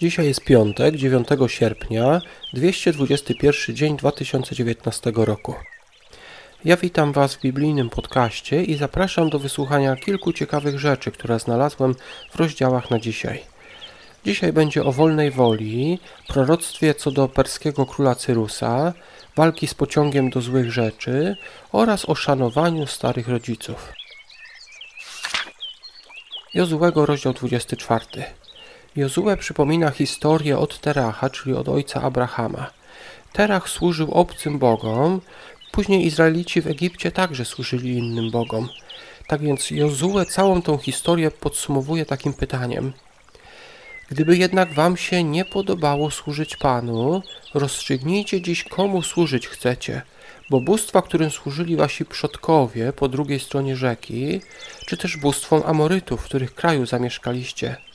Dzisiaj jest piątek, 9 sierpnia, 221 dzień 2019 roku. Ja witam Was w biblijnym podcaście i zapraszam do wysłuchania kilku ciekawych rzeczy, które znalazłem w rozdziałach na dzisiaj. Dzisiaj będzie o wolnej woli, proroctwie co do perskiego króla Cyrusa, walki z pociągiem do złych rzeczy oraz o szanowaniu starych rodziców. Jozułego rozdział 24. Jozue przypomina historię od Teracha, czyli od ojca Abrahama. Terach służył obcym bogom, później Izraelici w Egipcie także służyli innym bogom. Tak więc Jozue całą tą historię podsumowuje takim pytaniem. Gdyby jednak wam się nie podobało służyć Panu, rozstrzygnijcie dziś komu służyć chcecie, bo bóstwa, którym służyli wasi przodkowie po drugiej stronie rzeki, czy też bóstwom Amorytów, w których kraju zamieszkaliście –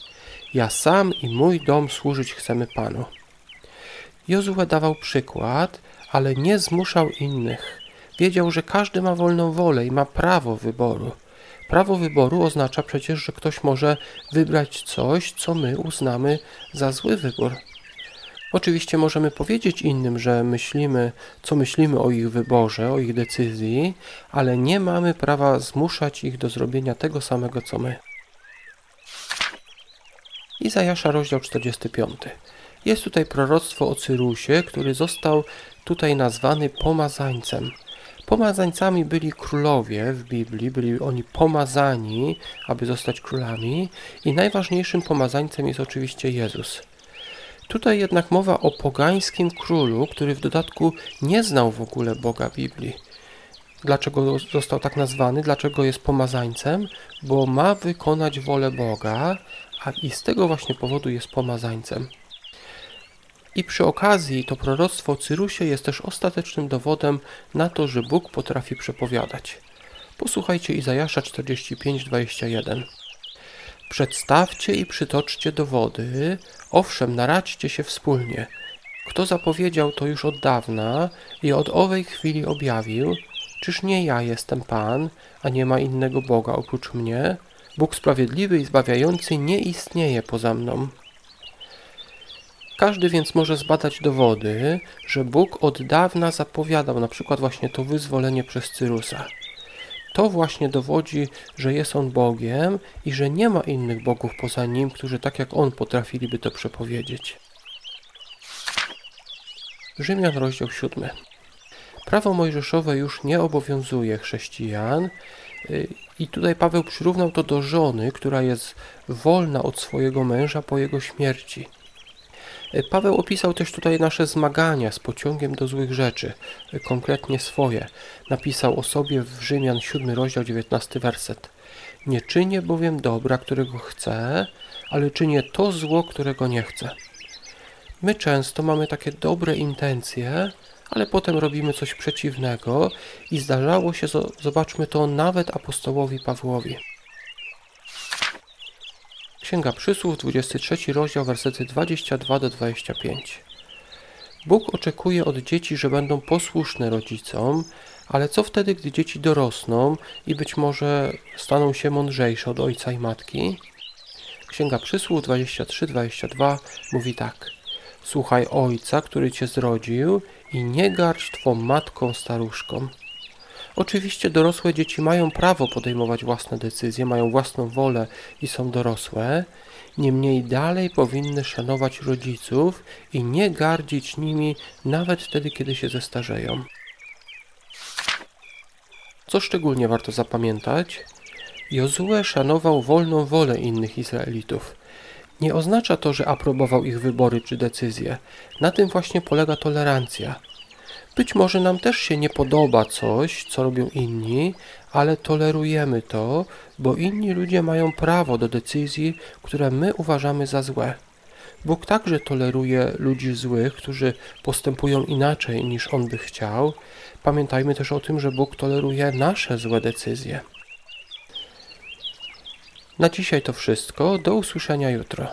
ja sam i mój dom służyć chcemy Panu. Jozue dawał przykład, ale nie zmuszał innych. Wiedział, że każdy ma wolną wolę i ma prawo wyboru. Prawo wyboru oznacza przecież, że ktoś może wybrać coś, co my uznamy za zły wybór. Oczywiście możemy powiedzieć innym, że myślimy, co myślimy o ich wyborze, o ich decyzji, ale nie mamy prawa zmuszać ich do zrobienia tego samego, co my. Izajasza, rozdział 45. Jest tutaj proroctwo o Cyrusie, który został tutaj nazwany pomazańcem. Pomazańcami byli królowie w Biblii, byli oni pomazani, aby zostać królami, i najważniejszym pomazańcem jest oczywiście Jezus. Tutaj jednak mowa o pogańskim królu, który w dodatku nie znał w ogóle Boga Biblii. Dlaczego został tak nazwany? Dlaczego jest pomazańcem? Bo ma wykonać wolę Boga, a i z tego właśnie powodu jest pomazańcem. I przy okazji to proroctwo o Cyrusie jest też ostatecznym dowodem na to, że Bóg potrafi przepowiadać. Posłuchajcie Izajasza 45:21. Przedstawcie i przytoczcie dowody, owszem, naradźcie się wspólnie. Kto zapowiedział to już od dawna i od owej chwili objawił, czyż nie ja jestem Pan, a nie ma innego Boga oprócz mnie? Bóg sprawiedliwy i zbawiający nie istnieje poza mną. Każdy więc może zbadać dowody, że Bóg od dawna zapowiadał na przykład właśnie to wyzwolenie przez Cyrusa. To właśnie dowodzi, że jest On Bogiem i że nie ma innych bogów poza Nim, którzy tak jak On potrafiliby to przepowiedzieć. Rzymian rozdział 7. Prawo mojżeszowe już nie obowiązuje chrześcijan i tutaj Paweł przyrównał to do żony, która jest wolna od swojego męża po jego śmierci. Y, Paweł opisał też tutaj nasze zmagania z pociągiem do złych rzeczy, y, konkretnie swoje. Napisał o sobie w Rzymian 7 rozdział 19 werset. Nie czynię bowiem dobra, którego chcę, ale czynię to zło, którego nie chcę. My często mamy takie dobre intencje, ale potem robimy coś przeciwnego i zdarzało się, zobaczmy to, nawet apostołowi Pawłowi. Księga Przysłów, 23 rozdział, versety 22 do 25. Bóg oczekuje od dzieci, że będą posłuszne rodzicom, ale co wtedy, gdy dzieci dorosną i być może staną się mądrzejsze od ojca i matki? Księga Przysłów 23-22 mówi tak. Słuchaj ojca, który cię zrodził i nie garść twą matką staruszką. Oczywiście dorosłe dzieci mają prawo podejmować własne decyzje, mają własną wolę i są dorosłe, niemniej dalej powinny szanować rodziców i nie gardzić nimi nawet wtedy, kiedy się zestarzeją. Co szczególnie warto zapamiętać? Jozue szanował wolną wolę innych Izraelitów. Nie oznacza to, że aprobował ich wybory czy decyzje. Na tym właśnie polega tolerancja. Być może nam też się nie podoba coś, co robią inni, ale tolerujemy to, bo inni ludzie mają prawo do decyzji, które my uważamy za złe. Bóg także toleruje ludzi złych, którzy postępują inaczej niż On by chciał. Pamiętajmy też o tym, że Bóg toleruje nasze złe decyzje. Na dzisiaj to wszystko. Do usłyszenia jutro.